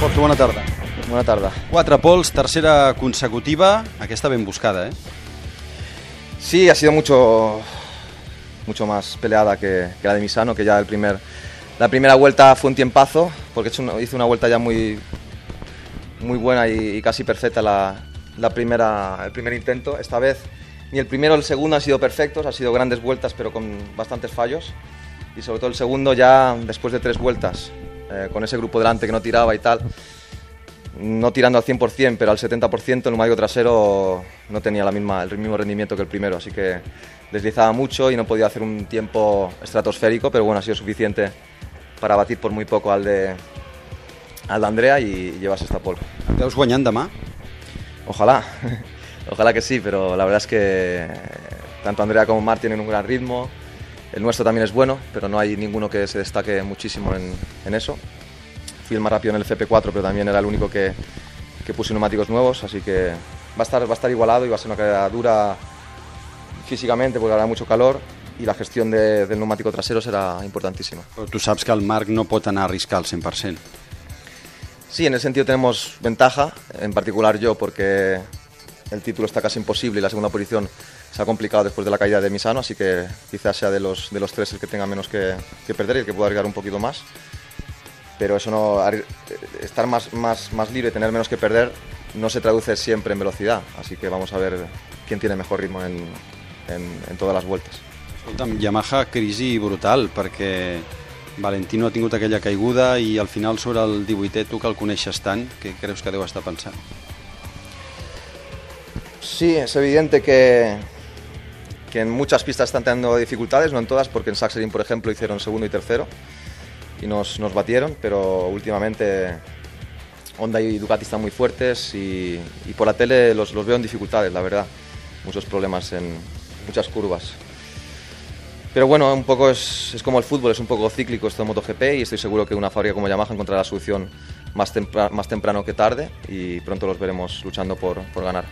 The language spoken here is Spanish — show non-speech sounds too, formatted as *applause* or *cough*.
Porto, bona tarda. Bona tarda. Quatre pols, tercera consecutiva, aquesta ben buscada, ¿eh? Sí, ha sido mucho, mucho más peleada que, que la de Misano, que ya el primer, la primera vuelta fue un tiempazo, porque hizo una, hizo una vuelta ya muy, muy buena y, y casi perfecta la, la primera, el primer intento. Esta vez ni el primero ni el segundo han sido perfectos, han sido grandes vueltas pero con bastantes fallos. Y sobre todo el segundo ya después de tres vueltas, eh, con ese grupo delante que no tiraba y tal, no tirando al 100%, pero al 70% el neumático trasero no tenía la misma, el mismo rendimiento que el primero, así que deslizaba mucho y no podía hacer un tiempo estratosférico, pero bueno, ha sido suficiente para batir por muy poco al de, al de Andrea y llevarse esta pole. Veus guanyant demà? Ojalá, *laughs* ojalá que sí, pero la verdad es que tanto Andrea como Mar tienen un gran ritmo, el nuestro también es bueno, pero no hay ninguno que se destaque muchísimo en, en eso. Fui el más rápido en el FP4, pero también era el único que, que puse neumáticos nuevos, así que va a, estar, va a estar igualado y va a ser una carrera dura físicamente porque habrá mucho calor y la gestión de, del neumático trasero será importantísima. Però tu saps que el Marc no pot anar a al 100%. Sí, en ese sentido tenemos ventaja, en particular yo, porque el título está casi imposible y la segunda posición se ha complicado después de la caída de Misano, así que quizás sea de los, de los tres el que tenga menos que, que perder y el que pueda arriesgar un poquito más. Pero eso no, estar más, más, más libre tener menos que perder no se traduce siempre en velocidad, así que vamos a ver quién tiene mejor ritmo en, en, todas las vueltas. Escolta'm, Yamaha crisi brutal, perquè Valentino ha tingut aquella caiguda i al final sobre el 18è, tu que el coneixes tant, què creus que deu estar pensant? Sí, es evidente que, que en muchas pistas están teniendo dificultades, no en todas, porque en Sachsenring, por ejemplo, hicieron segundo y tercero y nos, nos batieron, pero últimamente Honda y Ducati están muy fuertes y, por la tele los, los veo en dificultades, la verdad. Muchos problemas en muchas curvas. Pero bueno, un poco es, es como el fútbol, es un poco cíclico esto de MotoGP y estoy seguro que una fábrica como Yamaha encontrará la solución más, más temprano que tarde y pronto los veremos luchando por, por ganar.